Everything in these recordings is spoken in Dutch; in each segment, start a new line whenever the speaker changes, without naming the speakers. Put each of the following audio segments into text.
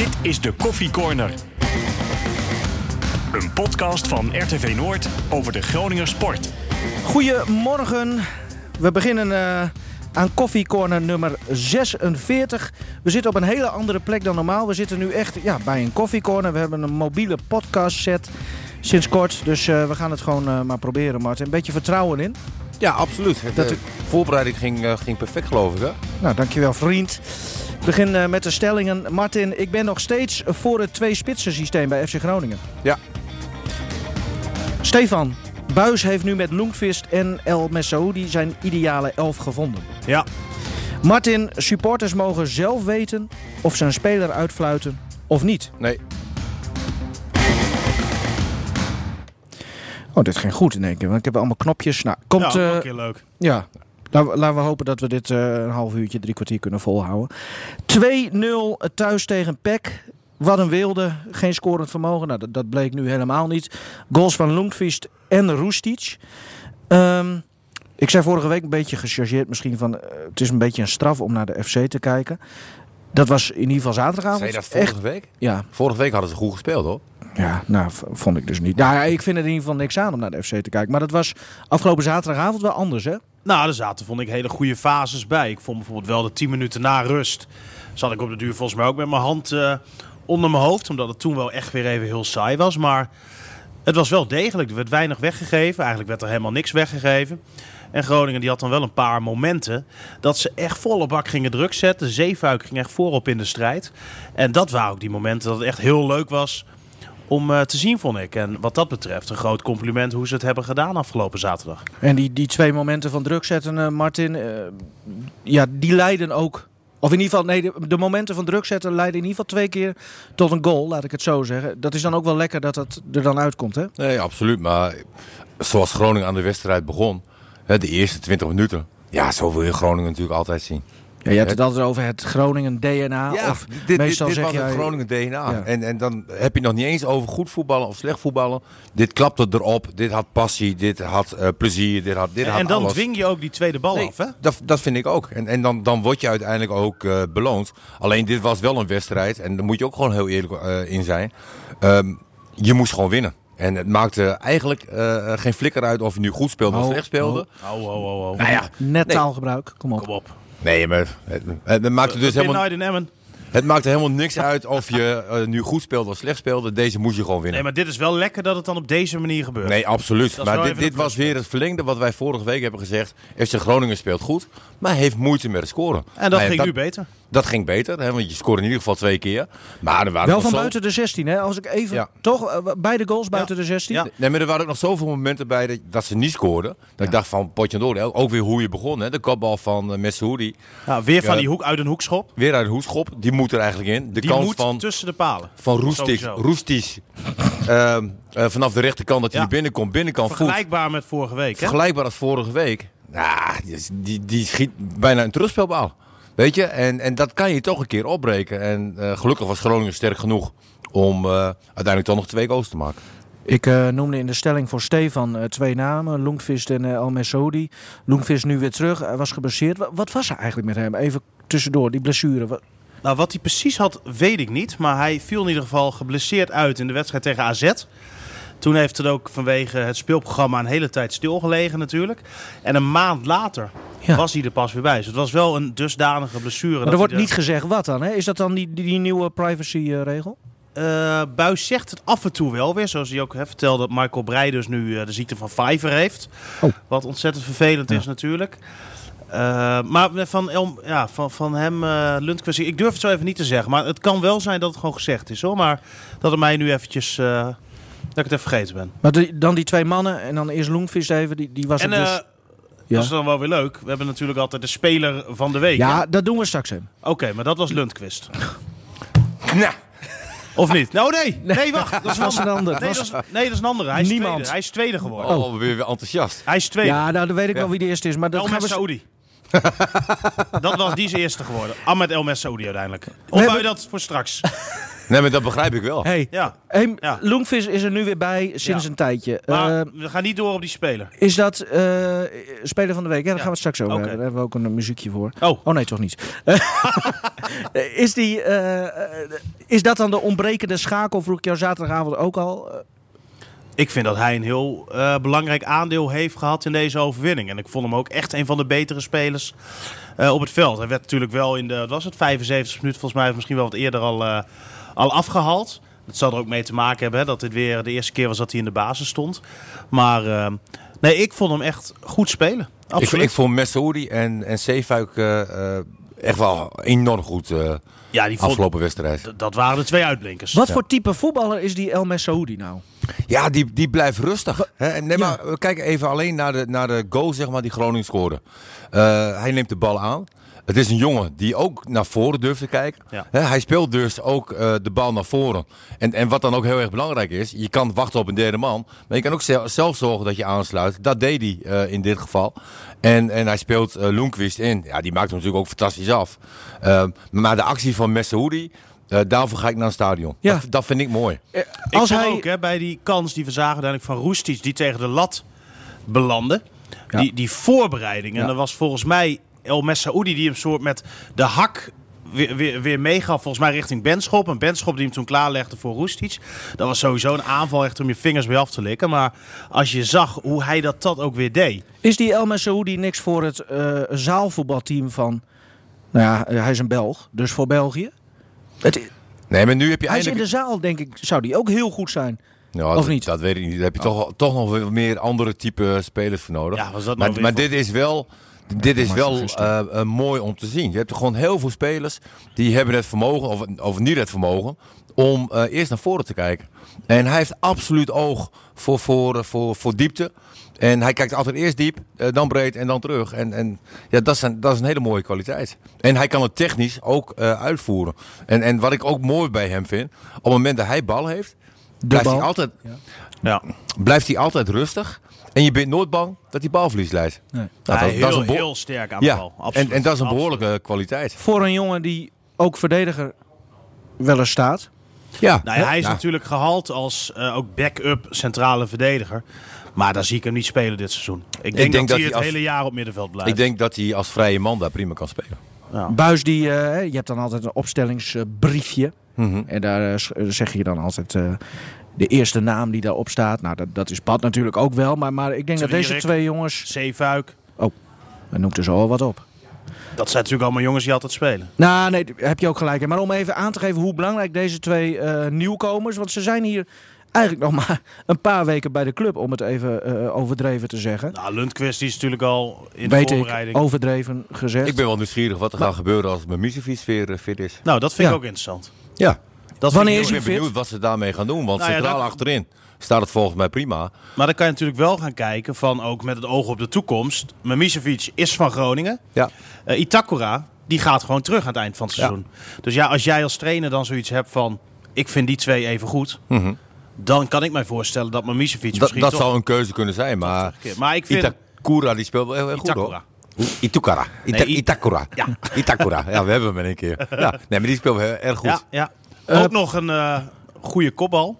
Dit is de Koffie Corner. Een podcast van RTV Noord over de Groninger sport.
Goedemorgen. We beginnen eh, aan Coffee Corner nummer 46. We zitten op een hele andere plek dan normaal. We zitten nu echt ja, bij een Coffee Corner. We hebben een mobiele podcast set sinds kort. Dus eh, we gaan het gewoon eh, maar proberen, Martin. Een beetje vertrouwen in.
Ja, absoluut.
Dat
de
u-
voorbereiding ging, ging perfect, geloof ik. Hè?
Nou, dankjewel vriend. Ik begin eh, met de stellingen. Martin, ik ben nog steeds voor het twee-spitsen systeem bij FC Groningen.
Ja.
Stefan, Buis heeft nu met Loentvist en El Messaoudi zijn ideale elf gevonden.
Ja.
Martin, supporters mogen zelf weten of ze een speler uitfluiten of niet.
Nee.
Oh, dit ging goed in één keer, want ik heb allemaal knopjes. Nou, komt...
ja, ook
eh,
een keer leuk.
Ja, laten we, laten we hopen dat we dit eh, een half uurtje, drie kwartier kunnen volhouden. 2-0 thuis tegen PEC. Wat een wilde, geen scorend vermogen. Nou, dat, dat bleek nu helemaal niet. Goals van Lundqvist en Roestic. Ehm, ik zei vorige week een beetje gechargeerd misschien van... eh, het is een beetje een straf om naar de FC te kijken. Dat was in ieder geval zaterdagavond.
Zei je dat vorige
Echt,
week?
ja,
Vorige week hadden ze goed gespeeld, hoor.
ja, nou, vond ik dus niet. Nou, ja, ik vind er in ieder geval niks aan om naar de FC te kijken. Maar dat was afgelopen zaterdagavond wel anders, hè?
Nou, er zaten, vond ik, hele goede fases bij. Ik vond bijvoorbeeld wel de 10 minuten na rust. Zat ik op de duur volgens mij ook met mijn hand eh, onder mijn hoofd. Omdat het toen wel echt weer even heel saai was. Maar het was wel degelijk. Er werd weinig weggegeven. Eigenlijk werd er helemaal niks weggegeven. En Groningen die had dan wel een paar momenten dat ze echt volle bak gingen druk zetten. Zeefuik ging echt voorop in de strijd. En dat waren ook die momenten dat het echt heel leuk was om eh, te zien, vond ik. En wat dat betreft een groot compliment hoe ze het hebben gedaan afgelopen zaterdag.
En die, die twee momenten van druk zetten, eh, Martin, eh, ja, die leiden ook. Of in ieder geval, nee, de, de momenten van druk zetten leiden in ieder geval twee keer tot een goal, laat ik het zo zeggen. Dat is dan ook wel lekker dat dat er dan uitkomt, hè?
Nee, absoluut. Maar zoals Groningen aan de wedstrijd begon, hè, de eerste 20 minuten. Ja, zo wil je Groningen natuurlijk altijd zien.
Ja, je hebt het altijd over het Groningen DNA. of
dit, dit,
meestal
dit
zeg
was
jij...
het Groningen DNA.
Ja.
En, en dan heb je nog niet eens over goed voetballen of slecht voetballen. Dit klapte erop. Dit had passie. Dit had eh, plezier. Dit had, dit
En,
had
en dan
alles.
dwing je ook die tweede bal
Nee,
af, hè?
Dat, dat vind ik ook. En, en dan, dan word je uiteindelijk ook eh, beloond. Alleen dit was wel een wedstrijd. En daar moet je ook gewoon heel eerlijk eh, in zijn. Ehm, je moest gewoon winnen. En het maakte eigenlijk eh, geen flikker uit of je nu goed speelde of
Oh,
slecht speelde.
Oh, oh, oh, oh.
Nou ja,
Net
Nee.
taalgebruik, kom op.
Kom op.
nee, maar het, het, het maakte dus helemaal,
Emmen.
Het maakte helemaal niks uit of je eh, nu goed speelde of slecht speelde. Deze moest je gewoon winnen.
Nee, maar dit is wel lekker dat het dan op deze manier gebeurt.
Nee, absoluut.
Dat
Maar dit,
een
dit was weer het verlengde wat wij vorige week hebben gezegd. FC Groningen speelt goed, maar heeft moeite met het scoren.
En dat
ja,
ging nu beter.
Dat ging beter, hè, want je scoorde in ieder geval twee keer. Maar er waren
Wel van
zo-
buiten de 16, hè? Als ik even,
Ja.
toch? eh, beide goals buiten de 16.
Ja.
Nee, maar er waren ook nog zoveel momenten bij dat, dat ze niet scoorden. Dat ik dacht van, potje door. Ook weer hoe je begon. Hè. De kopbal van uh, Messoudi.
Nou, weer van die hoek uit een hoekschop.
Weer uit de hoekschop. Die moet er eigenlijk in. De
Die
kans
moet
van,
tussen de palen.
van Roestic.
Sowieso.
Roestic ehm, eh, vanaf de rechterkant dat hij
Ja.
binnenkomt. Binnenkant voet.
Vergelijkbaar met vorige week, hè?
Vergelijkbaar als vorige week. Nou, die, die, die schiet bijna een terugspelbal. Weet je? En, en dat kan je toch een keer opbreken. En eh, gelukkig was Groningen sterk genoeg om eh, uiteindelijk toch nog twee goals te maken.
Ik eh, noemde in de stelling voor Stefan eh, twee namen, Loentvist en uh, El Messaoudi. Loentvist nu weer terug, hij was geblesseerd. Wa- wat was er eigenlijk met hem? Even tussendoor, die blessure.
Nou, wat hij precies had, weet ik niet. Maar hij viel in ieder geval geblesseerd uit in de wedstrijd tegen AZ. Toen heeft het ook vanwege het speelprogramma een hele tijd stilgelegen natuurlijk. En een maand later
Ja.
was hij er pas weer bij. Dus het was wel een dusdanige blessure.
Maar
dat
er wordt niet gezegd wat dan, hè? Is dat dan die, die, die nieuwe privacy-regel?
Eh, Buis zegt het af en toe wel weer. Zoals hij ook hè, vertelde dat Michael Breij dus nu eh, de ziekte van Pfeiffer heeft.
Oh.
Wat ontzettend vervelend is natuurlijk. Eh, maar van, ja, van, van hem, eh Lundqvist, ik durf het zo even niet te zeggen. Maar het kan wel zijn dat het gewoon gezegd is hoor. Maar dat het mij nu eventjes, eh, dat ik het even vergeten ben.
Maar die- dan die twee mannen en dan eerst Loentvist even, die, die was
En
het
eh,
dus... Ja.
dat is dan wel weer leuk. We hebben natuurlijk altijd de speler van de week.
ja, dat doen we straks even.
hè? Oké, maar dat was Lundqvist.
Nou,
Of niet? Nou nee, nee wacht. Dat
was een ander.
Nee, dat is, nee, dat is een andere. Hij is,
Niemand.
tweede. Hij is tweede geworden.
oh, weer, weer enthousiast.
Hij is tweede.
Ja, nou, dan weet ik
Ja.
wel wie de eerste is. Maar dat
El
gaan we...
Saoudi. dat was die eerste geworden. Ahmed El Saoudi uiteindelijk. Of
hebben-
wou je dat voor straks?
Nee, maar dat begrijp ik wel.
Hey,
Ja.
hey,
Ja.
Is er nu weer bij sinds
Ja.
een tijdje.
Maar
Eh,
we gaan niet door op die speler.
is dat eh, speler van de week? Ja, daar
Ja.
gaan we het straks over hebben. Daar hebben we ook een muziekje voor.
Oh,
Oh nee, toch niet. is, die, eh, eh, is dat dan de ontbrekende schakel? Vroeg ik jou zaterdagavond ook al.
Ik vind dat hij een heel eh, belangrijk aandeel heeft gehad in deze overwinning. En ik vond hem ook echt een van de betere spelers eh, op het veld. Hij werd natuurlijk wel in de, wat was het, 75 minuten volgens mij, misschien wel wat eerder al, eh, al afgehaald. Dat zal er ook mee te maken hebben hè, dat dit weer de eerste keer was dat hij in de basis stond. Maar eh, nee, ik vond hem echt goed spelen.
Ik,
Absoluut.
ik vond Messoudi en, en Zeefuik echt wel enorm goed
ja, die
afgelopen wedstrijd.
dat waren de twee uitblinkers.
wat voor type voetballer is die El Messaoudi nou?
Ja, die, die blijft rustig. Hè? En Nee,
Ja.
maar we kijken even alleen naar de, naar de goal zeg maar, die Groningen scoorde. Eh, hij neemt de bal aan. Het is een jongen die ook naar voren durft te kijken.
Ja.
Hij speelt dus ook eh, de bal naar voren. En, en wat dan ook heel erg belangrijk is, je kan wachten op een derde man. Maar je kan ook zel- zelf zorgen dat je aansluit. Dat deed hij eh, in dit geval. En, en hij speelt Loenquist in. Ja, die maakt hem natuurlijk ook fantastisch af. Eh, maar de actie van Messoudi, eh daarvoor ga ik naar het stadion.
Ja.
Dat, dat vind ik mooi.
Eh,
Ik
als
vond
hij,
ook hè, bij die kans die we zagen uiteindelijk van Roestic die tegen de lat belandde.
Ja.
Die, die voorbereiding. En
Ja.
dat was volgens mij El Messaoudi die hem soort met de hak weer, weer, weer meegaf. Volgens mij richting Benschop. En Benschop die hem toen klaarlegde voor Roestic. Dat was sowieso een aanval echt om je vingers bij af te likken. Maar als je zag hoe hij dat, dat ook weer deed.
is die El Messaoudi niks voor het eh, zaalvoetbalteam van... Nou ja, eh, hij is een Belg, dus voor België. Het,
Nee, maar nu heb je
hij is in de zaal, denk ik, zou die ook heel goed zijn.
Ja,
Of niet?
Dat weet ik niet. Daar heb je toch, toch nog meer andere type spelers voor nodig.
Ja, was dat nou
maar
weer
maar
voor-
dit is wel, dit is wel eh, eh, mooi om te zien. Je hebt er gewoon heel veel spelers die hebben het vermogen, of, of niet het vermogen, om eh, eerst naar voren te kijken. En hij heeft absoluut oog voor, voor, voor, voor diepte. En hij kijkt altijd eerst diep, dan breed en dan terug. En, en ja, dat is, een, dat is een hele mooie kwaliteit. En hij kan het technisch ook eh, uitvoeren. En, en wat ik ook mooi bij hem vind, op het moment dat hij bal heeft, blijft
bal.
hij altijd
Ja.
blijft hij altijd rustig. En je bent nooit bang dat hij balverlies leidt.
Nee.
Nou,
hij
dat,
heel,
dat is een
heel sterk aan de
ja.
bal. Absoluut.
En, en dat is een
Absoluut.
behoorlijke kwaliteit.
Voor een jongen die ook verdediger wel eens staat.
Ja,
Nou ja, hij is
Ja.
natuurlijk gehaald als eh, ook backup centrale verdediger. Maar daar zie ik hem niet spelen dit seizoen. Ik denk,
denk
dat,
dat
hij
hij
het
als-
hele jaar op middenveld blijft.
ik denk dat hij als vrije man daar prima kan spelen.
Ja.
Buis die, eh, je hebt dan altijd een opstellingsbriefje.
Mhm.
En daar eh, zeg je dan altijd eh, de eerste naam die daarop staat. Nou, dat, dat is Bad natuurlijk ook wel. Maar, maar ik denk dat deze twee jongens...
Zeefuik.
Dan noemt er zo al wat op.
Dat zijn natuurlijk allemaal jongens die altijd spelen.
Nou, nee, heb je ook gelijk. Maar om even aan te geven hoe belangrijk deze twee eh, nieuwkomers... Want ze zijn hier eigenlijk nog maar een paar weken bij de club. Om het even eh, overdreven te zeggen.
Nou, Lundqvist is natuurlijk al in de
Weet ik,
voorbereiding.
overdreven gezegd.
Ik ben wel nieuwsgierig wat er gaat gebeuren als Mimicevic weer eh, fit is.
Nou, dat vind
Ja.
ik ook interessant.
Ja.
Dat
Wanneer is
ik
ben
fit?
benieuwd wat ze daarmee gaan doen. Want
Nou ja,
centraal
dat-
achterin staat het volgens mij prima.
Maar dan kan je natuurlijk wel gaan kijken van ook met het oog op de toekomst. Mimicevic is van Groningen.
Ja.
Eh, Itakura, die gaat gewoon terug aan het eind van het seizoen. Dus ja, als jij als trainer dan zoiets hebt van... Ik vind die twee even goed.
Mhm.
Dan kan ik mij voorstellen dat Mimicevic
Dat,
misschien
dat
toch...
zou een keuze kunnen zijn. Maar.
Maar ik vind...
Itakura die speelt wel heel, heel goed hoor.
Itakura.
Ita-
Nee,
Itakura.
Ja.
Itakura. Ja, we hebben hem in een keer. Ja. Nee, maar die speelt heel erg goed.
Ja, ja.
Eh,
ook nog een eh, goede kopbal.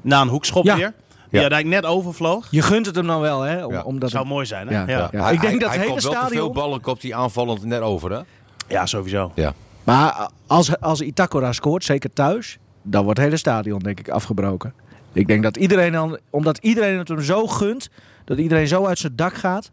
Na een hoekschop
Ja.
weer. Die
Ja.
uiteindelijk net overvloog.
Je gunt het hem dan wel, hè? Om,
Ja.
omdat
Dat zou
het-
mooi zijn, hè?
Ja.
Ja,
Ja. Ik denk
hij-
dat
hij
hele
kopt wel te
stadion-
veel ballen kopt hij aanvallend net over, hè?
Ja, sowieso.
Ja.
Maar als, als Itakura scoort, zeker thuis, dan wordt het hele stadion denk ik afgebroken. Ik denk dat iedereen dan, omdat iedereen het hem zo gunt, dat iedereen zo uit zijn dak gaat.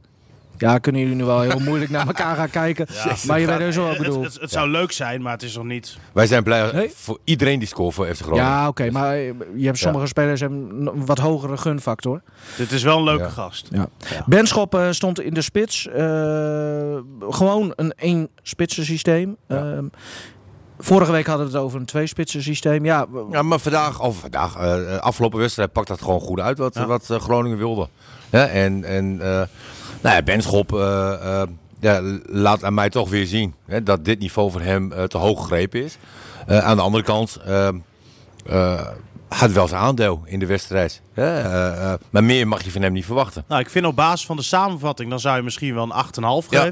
Ja, kunnen jullie nu wel heel moeilijk naar elkaar gaan kijken.
Ja.
maar je weet dus wat ik
Het,
bedoel.
het, het zou leuk zijn, maar het is nog niet...
Wij zijn blij
Nee?
voor iedereen die scoort voor FC Groningen.
Ja, oké, maar je hebt sommige spelers hebben een wat hogere gunfactor.
Dit is wel een leuke
Ja.
gast.
Ja.
Ja.
Benschop eh, stond in de spits. eh, gewoon een één spitsen systeem.
Ja.
Ehm, vorige week hadden we het over een twee spitsen systeem. Ja,
Ja, maar vandaag, of vandaag, eh, afgelopen wedstrijd pakt dat gewoon goed uit wat,
Ja.
wat Groningen wilde. Ja, en en eh, nou ja, Benschop eh, eh, ja, laat aan mij toch weer zien hè, dat dit niveau voor hem eh, te hoog gegrepen is. Aan de andere kant had wel zijn aandeel in de wedstrijd. maar meer mag je van hem niet verwachten.
Nou, ik vind op basis van de samenvatting, dan zou je misschien wel een 8,5
Ja.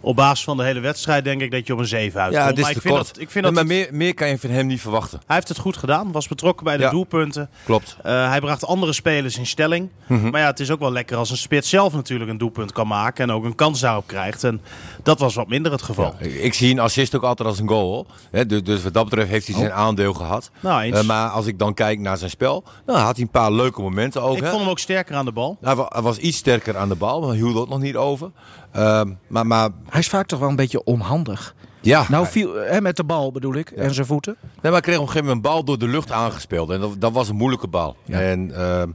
Op basis van de hele wedstrijd denk ik dat je op een 7 uitkomt.
Ja, is
maar ik vind
kort.
dat, ik vind dat
maar
het-
meer, meer kan je van hem niet verwachten.
hij heeft het goed gedaan. Was betrokken bij de
Ja.
doelpunten.
Klopt.
Eh, hij bracht andere spelers in stelling.
Mhm.
Maar ja, het is ook wel lekker als een spits zelf natuurlijk een doelpunt kan maken. En ook een kans daarop krijgt. En dat was wat minder het geval.
Ik, ik zie een assist ook altijd als een goal. Hè, dus, dus wat dat betreft heeft hij zijn aandeel gehad.
Nou, eens.
Eh, maar als ik dan kijk naar zijn spel, nou, had hij een paar leuke momenten ook.
ik
hè.
vond hem ook sterker aan de bal.
Hij was iets sterker aan de bal, maar hield ook nog niet over. Ehm, maar, maar
Hij is vaak toch wel een beetje onhandig.
ja,
Nou, viel, hè, met de bal bedoel ik. En zijn voeten.
nee, maar hij kreeg op een gegeven moment een bal door de lucht aangespeeld. En dat, dat was een moeilijke bal.
Ja.
En ehm,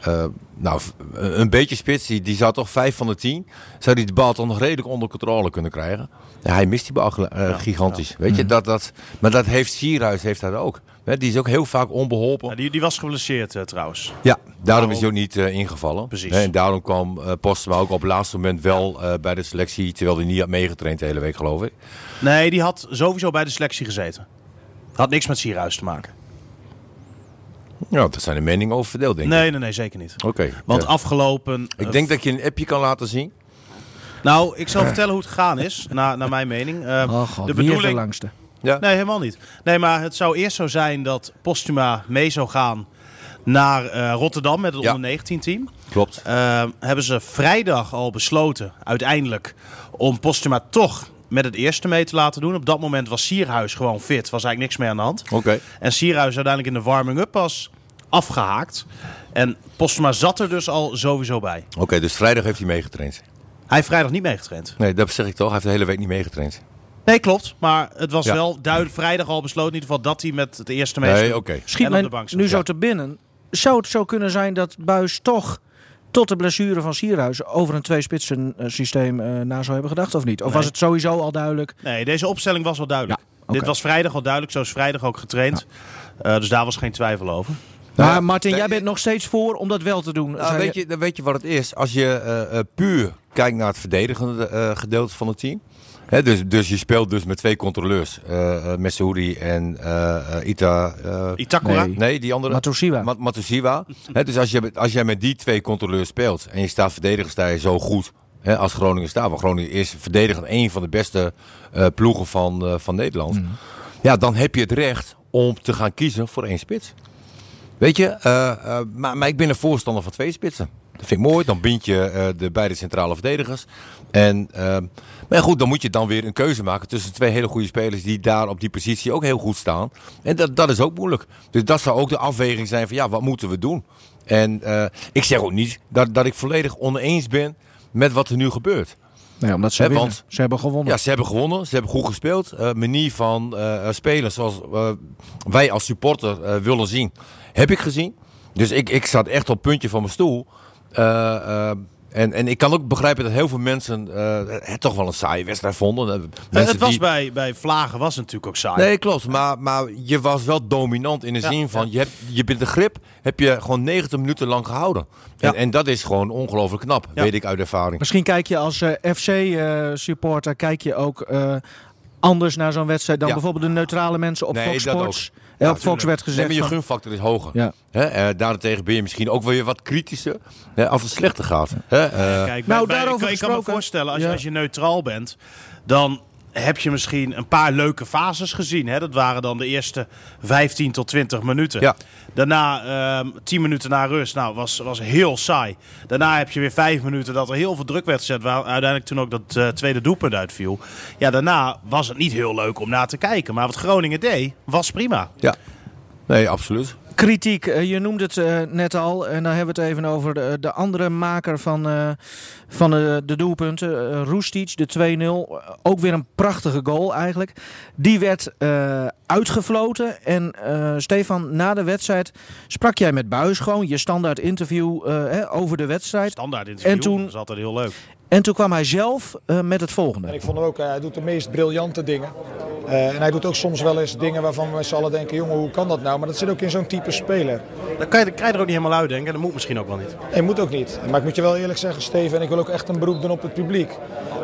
eh, nou, een beetje spits, die, die zou toch 5 van de 10, zou die de bal toch nog redelijk onder controle kunnen krijgen. Ja, hij mist die bal eh, gigantisch. Weet
Mhm.
je, dat, dat, maar dat heeft Sierhuis heeft dat ook. Die is ook heel vaak onbeholpen.
Ja, die, die was geblesseerd eh, trouwens.
Ja, daarom is hij ook niet eh, ingevallen.
Precies.
Hè, En daarom kwam eh Postma ook op het laatste moment wel eh, bij de selectie, terwijl hij niet had meegetraind de hele week, geloof ik.
Nee, die had sowieso bij de selectie gezeten. Had niks met Sierhuis te maken.
Ja, daar zijn de meningen over verdeeld, denk ik.
Nee, nee, nee, zeker niet.
Oké.
Want
ja.
afgelopen...
Ik denk dat je een appje kan laten zien.
Nou, ik zal vertellen hoe het gegaan is, naar, naar mijn mening. Eh,
Oh god,
de
wie is de
bedoeling...
langste?
Ja.
Nee, helemaal niet. Nee, maar het zou eerst zo zijn dat Postuma mee zou gaan naar eh, Rotterdam met het
Ja.
onder 19 team.
Klopt.
Eh, hebben ze vrijdag al besloten, uiteindelijk, om Postuma toch met het eerste mee te laten doen. Op dat moment was Sierhuis gewoon fit, was eigenlijk niks meer aan de hand.
Oké.
En Sierhuis uiteindelijk in de warming-up pas afgehaakt. En Postuma zat er dus al sowieso bij.
Oké, dus vrijdag heeft hij meegetraind.
Hij heeft vrijdag niet meegetraind.
Nee, dat zeg ik toch. Hij heeft de hele week niet meegetraind.
Nee, klopt. Maar het was
Ja.
wel duidelijk vrijdag al besloten in ieder geval dat hij met het eerste mee zou
Nee, oké.
Schiet
En op de bank zat.
nu zo te binnen. Zou het zo kunnen zijn dat Buis toch tot de blessure van Sierhuis over een twee-spitsen eh, systeem eh, na zou hebben gedacht of niet? Of
Nee.
was het sowieso al duidelijk?
Nee, deze opstelling was wel duidelijk.
Ja.
Dit was vrijdag al duidelijk, zo is vrijdag ook getraind. Eh, dus daar was geen twijfel over.
Nou
maar Martin, jij bent nog steeds voor om dat wel te doen.
Nou, weet, je, dan weet je wat het is. Als je puur kijkt naar het verdedigende eh, gedeelte van het team. Hè, dus, dus je speelt dus met twee controleurs. eh uh, Messoudi en eh, eh, Ita... eh,
Itakura?
Nee.
nee, die andere.
Matusiwa.
Mat- dus als, je, als jij met die twee controleurs speelt en je staat verdedigend sta je zo goed hè, als Groningen staat. Want Groningen is verdedigend een van de beste eh, ploegen van, eh, van Nederland. Ja, dan heb je het recht om te gaan kiezen voor één spits. Weet je, eh, eh, maar, maar ik ben een voorstander van twee spitsen. Dat vind ik mooi. Dan bind je eh, de beide centrale verdedigers. En, eh, maar goed, dan moet je dan weer een keuze maken tussen twee hele goede spelers die daar op die positie ook heel goed staan. En dat, dat is ook moeilijk. Dus dat zou ook de afweging zijn van ja, wat moeten we doen? En eh, ik zeg ook niet dat, dat ik volledig oneens ben met wat er nu gebeurt.
Nee, omdat ze
want-
Ze hebben gewonnen.
Ja, ze hebben gewonnen. Ze hebben goed gespeeld. Eh manier van spelen zoals wij als supporter willen zien, heb ik gezien. Dus ik, ik zat echt op het puntje van mijn stoel. Eh, eh, en, en ik kan ook begrijpen dat heel veel mensen eh, het toch wel een saaie wedstrijd vonden. Mensen
het was
die-
bij, bij Vlagen was het natuurlijk ook saai.
Nee, klopt. Maar, maar je was wel dominant in de
Ja,
zin van,
ja.
je, hebt, je bent de grip, heb je gewoon 90 minuten lang gehouden.
Ja.
En, en dat is gewoon ongelooflijk knap,
Ja.
weet ik uit ervaring.
Misschien kijk je als FC-supporter kijk je ook eh, anders naar zo'n wedstrijd dan
Ja.
bijvoorbeeld de neutrale mensen op
Nee,
Fox
dat
Sports.
ook. Ja,
op Fox werd
Nee,
gezegd
maar je gunfactor is hoger.
Ja.
Hè, eh, daarentegen ben je misschien ook wel weer wat kritischer hè, als het slechter gaat. Hè, eh,
Kijk,
Nou,
bij- bij-
daarover
ik, ik kan me voorstellen, als,
Ja.
als je neutraal bent, dan heb je misschien een paar leuke fases gezien. Hè? Dat waren dan de eerste 15 tot 20 minuten.
Ja.
Daarna, ehm 10 minuten na rust, nou, was, was heel saai. Daarna heb je weer 5 minuten dat er heel veel druk werd gezet. Waar uiteindelijk toen ook dat eh, tweede doelpunt uitviel. Ja, daarna was het niet heel leuk om naar te kijken. Maar wat Groningen deed, was prima.
ja. Nee, absoluut.
Kritiek, eh, je noemde het eh, net al. En dan hebben we het even over de, de andere maker van, eh, van de, de doelpunten. eh Roestic, de 2-0. Eh, ook weer een prachtige goal eigenlijk. Die werd uitgefloten. En Stefan, na de wedstrijd sprak jij met Buis gewoon. Je standaard interview eh, over de wedstrijd.
Standaard interview,
En toen-
dat is altijd heel leuk.
En toen kwam hij zelf eh, met het
En
volgende.
ik vond hem ook, eh, hij doet de meest briljante dingen. Eh, en hij doet ook soms wel eens dingen waarvan we met z'n allen denken, jongen, hoe kan dat nou? Maar dat zit ook in zo'n type speler.
Dan kan je, dan krijg je er ook niet helemaal uit denken. Dat moet misschien ook wel niet.
Nee, moet ook niet. Maar ik moet je wel eerlijk zeggen, Steven, en ik wil ook echt een beroep doen op het publiek.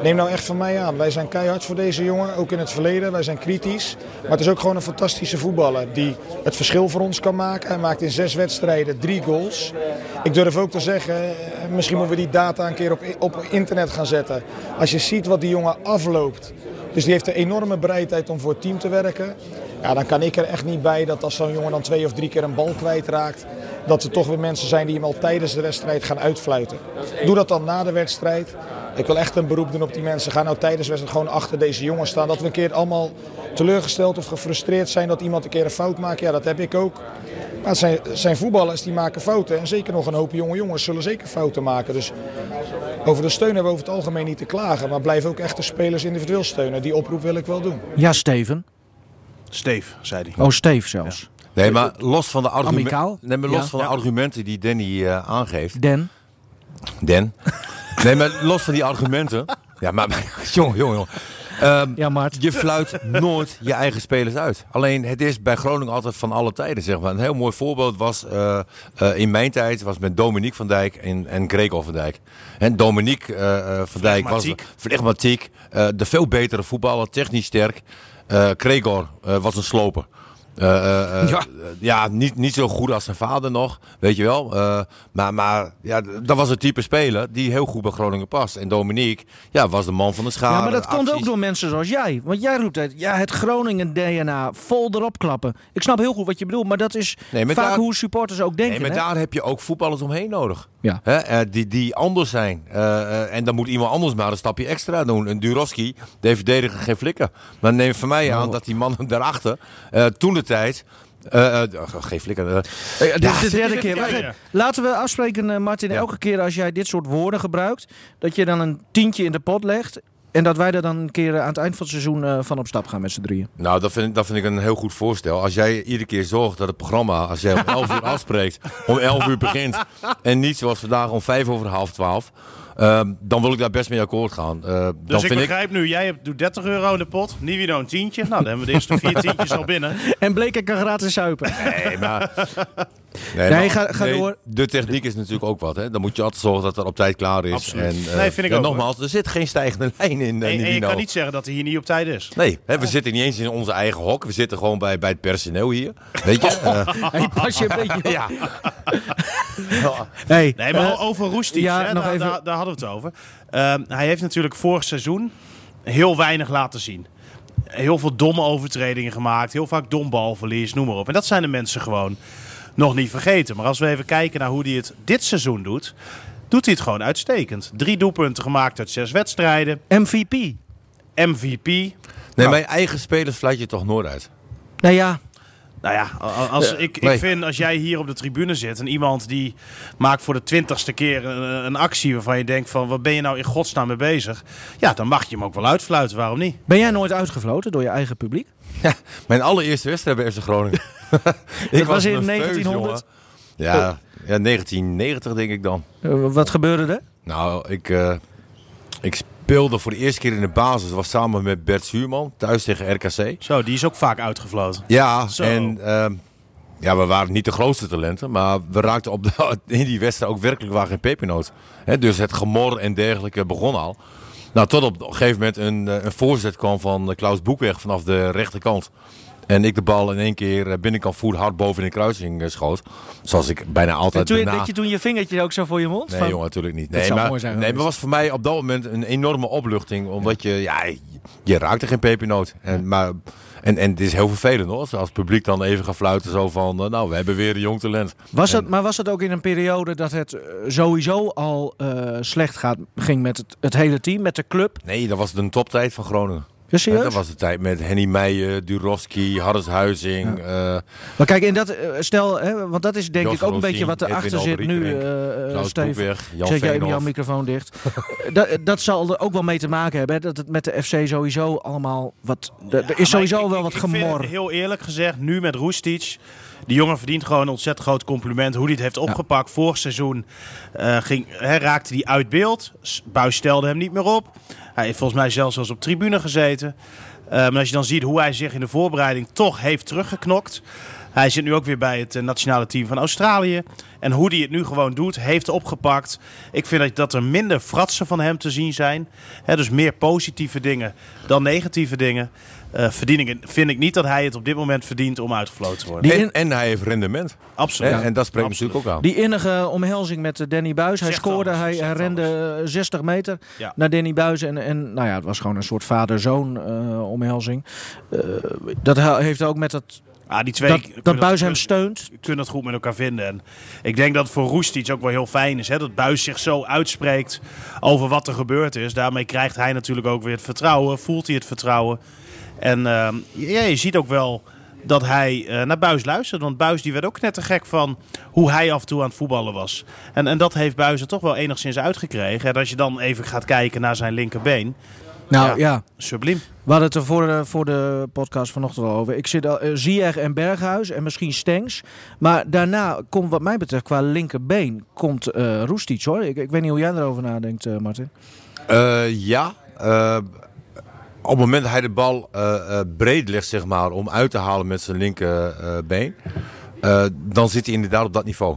Neem nou echt van mij aan. Wij zijn keihard voor deze jongen, ook in het verleden. Wij zijn kritisch. Maar het is ook gewoon een fantastische voetballer die het verschil voor ons kan maken. Hij maakt in zes wedstrijden drie goals. Ik durf ook te zeggen, misschien moeten we die data een keer op, op internet gaan zetten. Als je ziet wat die jongen afloopt. Dus die heeft een enorme bereidheid om voor het team te werken. Ja, dan kan ik er echt niet bij dat als zo'n jongen dan twee of drie keer een bal kwijtraakt. Dat er toch weer mensen zijn die hem al tijdens de wedstrijd gaan uitfluiten. Doe dat dan na de wedstrijd. Ik wil echt een beroep doen op die mensen. Ga nou tijdens de wedstrijd gewoon achter deze jongen staan. Dat we een keer allemaal teleurgesteld of gefrustreerd zijn dat iemand een keer een fout maakt. Ja, dat heb ik ook. Maar het zijn, zijn voetballers die maken fouten. En zeker nog een hoop jonge jongens zullen zeker fouten maken. Dus over de steun hebben we over het algemeen niet te klagen. Maar blijf ook echt de spelers individueel steunen. Die oproep wil ik wel doen.
Ja, Steven.
Steef, zei hij.
Oh, Steef zelfs.
Nee, maar los van de, argumenten,
Amicaal?
nee, maar los
Ja.
van de
Ja.
argumenten die Danny eh, aangeeft.
Den.
Den. nee, maar los van die argumenten. Ja, maar jongen, jongen, jongen. Ehm,
Ja, Mart.
je fluit nooit je eigen spelers uit. Alleen het is bij Groningen altijd van alle tijden, zeg maar. Een heel mooi voorbeeld was eh, eh, in mijn tijd was met Dominique van Dijk en, en Gregor van Dijk. En Dominique eh, eh, van Dijk was
Flegmatiek.
eh, de veel betere voetballer, technisch sterk. Eh Gregor eh, was een sloper. Eh, eh, eh,
Ja.
ja, niet, niet zo goed als zijn vader nog, weet je wel. Maar maar ja, dat was het type speler die heel goed bij Groningen past. En Dominique ja, was de man van de schaar.
Ja, maar dat komt ook door mensen zoals jij. Want jij roept het, ja, het Groningen DNA, vol erop klappen. Ik snap heel goed wat je bedoelt, maar dat is
Nee,
vaak
daar-
hoe supporters ook denken.
Nee, maar
hè?
daar heb je ook voetballers omheen nodig.
Ja.
Hè? die, die anders zijn. En dan moet iemand anders maar een stapje extra doen. Een Durovski, de verdediger geen flikker. Maar neem van mij
Oh.
aan dat die man daarachter, toen de tijd... eh, eh, geen flikker. eh,
dit is de derde keer. Laten we afspreken, Martin, elke keer als jij dit soort woorden gebruikt, dat je dan een tientje in de pot legt. En dat wij er dan een keer aan het eind van het seizoen van op stap gaan met z'n drieën.
Nou, dat vind, ik- dat vind ik een heel goed voorstel. Als jij iedere keer zorgt dat het programma, als jij om 11 uur afspreekt, om 11 uur begint. En niet zoals vandaag om 5 over half 12. Ehm, dan wil ik daar best mee akkoord gaan. Eh, dan
Dus ik
vind ik.
begrijp nu, jij hebt, doet 30 euro in de pot, Nivino een tientje. Nou, dan hebben we de eerste vier tientjes al binnen.
En Bleek kan gratis zuipen.
Nee, maar.
Nee,
maar-
ga- ga door.
De techniek is natuurlijk ook wat. Hè? Dan moet je altijd zorgen dat het op tijd klaar is.
Absoluut.
En, eh,
Nee, vind ik
ja,
ook,
Nogmaals, er zit geen stijgende lijn in.
En,
Uh,
en je kan niet zeggen dat hij hier niet op tijd is.
Nee, hè, we zitten niet eens in onze eigen hok. We zitten gewoon bij, bij het personeel hier. Weet je? Eh,
Hey, pas je een beetje
ja.
Hey,
Nee, maar
eh,
over Roestic,
ja,
daar,
even-
daar, daar hadden we het over. Ehm, hij heeft natuurlijk vorig seizoen heel weinig laten zien. Heel veel domme overtredingen gemaakt. Heel vaak dom balverlies, noem maar op. En dat zijn de mensen gewoon nog niet vergeten. Maar als we even kijken naar hoe hij het dit seizoen doet... doet hij het gewoon uitstekend. Drie doelpunten gemaakt uit zes wedstrijden.
MVP.
MVP.
Nee,
Nou.
mijn eigen spelers fluit je toch nooit uit.
Nou ja,
Nou ja, als, ik, ik
nee.
vind als jij hier op de tribune zit en iemand die maakt voor de twintigste keer een, een actie waarvan je denkt van wat ben je nou in godsnaam mee bezig? Ja, dan mag je hem ook wel uitfluiten, waarom niet?
ben jij nooit uitgefloten door je eigen publiek?
Ja, mijn allereerste wedstrijd bij FC Groningen. ik
was in
een feus,
1900?
jongen. Ja, ja, 1990 denk ik dan.
Eh, wat gebeurde er?
Nou, ik, eh, ik speelde voor de eerste keer in de basis. Dat was samen met Bert Zuurman, thuis tegen RKC.
Zo, die is ook vaak uitgefloten.
Ja,
Zo.
en ehm, ja, we waren niet de grootste talenten. Maar we raakten op de, in die wedstrijd ook werkelijk waar geen pepernoot. Hè, dus het gemor en dergelijke begon al. Nou, tot op een gegeven moment een, eh, een voorzet kwam van eh, Klaus Boekweg vanaf de rechterkant. En ik de bal in één keer eh, binnenkant voet hard boven in de kruising eh, schoot. Zoals ik bijna
En
altijd
toen,
daarna...
dat je toen je vingertje ook zo voor je mond?
Nee,
Van-
jongen, natuurlijk niet.
Dat
Nee,
zou
maar,
mooi zijn
nee, maar was voor mij op dat moment een enorme opluchting. Omdat je, ja, je raakte geen pepernoot. En, maar, en, en het is heel vervelend hoor. Als het publiek dan even gaat fluiten zo van, eh, nou, we hebben weer een jong talent.
Was
En-
het, maar was het ook in een periode dat het sowieso al slecht gaat, ging met het, het hele team, met de club?
Nee, dat was de toptijd van Groningen.
Ja, serieus?
Dat was de tijd met Henny Meijer, Durovski, Harris Huizing. eh,
Maar kijk, in dat, eh, stel, hè, want dat is denk
Jos
ik ook een beetje wat erachter
Edwin
zit nu,
Alderiekerink,
eh eh,
Klaus
Steve.
Boekweg, Jan
Zet jij even jouw microfoon dicht. dat, dat zal er ook wel mee te maken hebben, hè, dat het met de FC sowieso allemaal wat... Er is sowieso
ik-
wel
ik-
wat
ik vind
gemor.
het heel eerlijk gezegd, nu met Roestic. Die jongen verdient gewoon een ontzettend groot compliment. Hoe hij het heeft opgepakt. Vorig seizoen eh, ging, raakte hij uit beeld. Buis stelde hem niet meer op. Hij heeft volgens mij zelfs eens op tribune gezeten. Eh, maar als je dan ziet hoe hij zich in de voorbereiding toch heeft teruggeknokt. Hij zit nu ook weer bij het eh, nationale team van Australië. En hoe hij het nu gewoon doet, heeft opgepakt. Ik vind dat, er minder fratsen van hem te zien zijn. Hè, dus meer positieve dingen dan negatieve dingen. eh, verdien ik, vind ik niet dat hij het op dit moment verdient om uitgefloten te worden.
Die
En,
in-
en hij heeft rendement.
Absoluut.
En dat spreekt
Absoluut.
natuurlijk ook aan.
Die innige omhelzing met eh, Danny Buis. Hij scoorde,
alles,
hij, rende eh, 60 meter
Ja.
naar Danny Buis. En, en nou ja, het was gewoon een soort vader-zoon omhelzing. Eh, dat he- heeft ook met dat,
Ah, die twee
dat, dat Buis hem steunt.
kunnen het goed met elkaar vinden. En ik denk dat het voor Roestic ook wel heel fijn is. Hè? Dat Buis zich zo uitspreekt over wat er gebeurd is. Daarmee krijgt hij natuurlijk ook weer het vertrouwen. Voelt hij het vertrouwen. En ehm, ja, je ziet ook wel dat hij eh, naar Buis luistert. Want Buis die werd ook net te gek van hoe hij af en toe aan het voetballen was. En, en dat heeft Buis er toch wel enigszins uitgekregen. En als je dan even gaat kijken naar zijn linkerbeen.
Nou
Ja.
ja,
Subliem.
we hadden het er voor de, voor de podcast vanochtend al over. Ik zit al uh, en Berghuis en misschien Stengs. Maar daarna komt wat mij betreft qua linkerbeen komt eh Roestic hoor. Ik, ik weet niet hoe jij erover nadenkt eh, Martin.
Eh, ja. eh, op het moment dat hij de bal eh, eh, breed legt, zeg maar, om uit te halen met zijn linkerbeen, eh, dan zit hij inderdaad op dat niveau.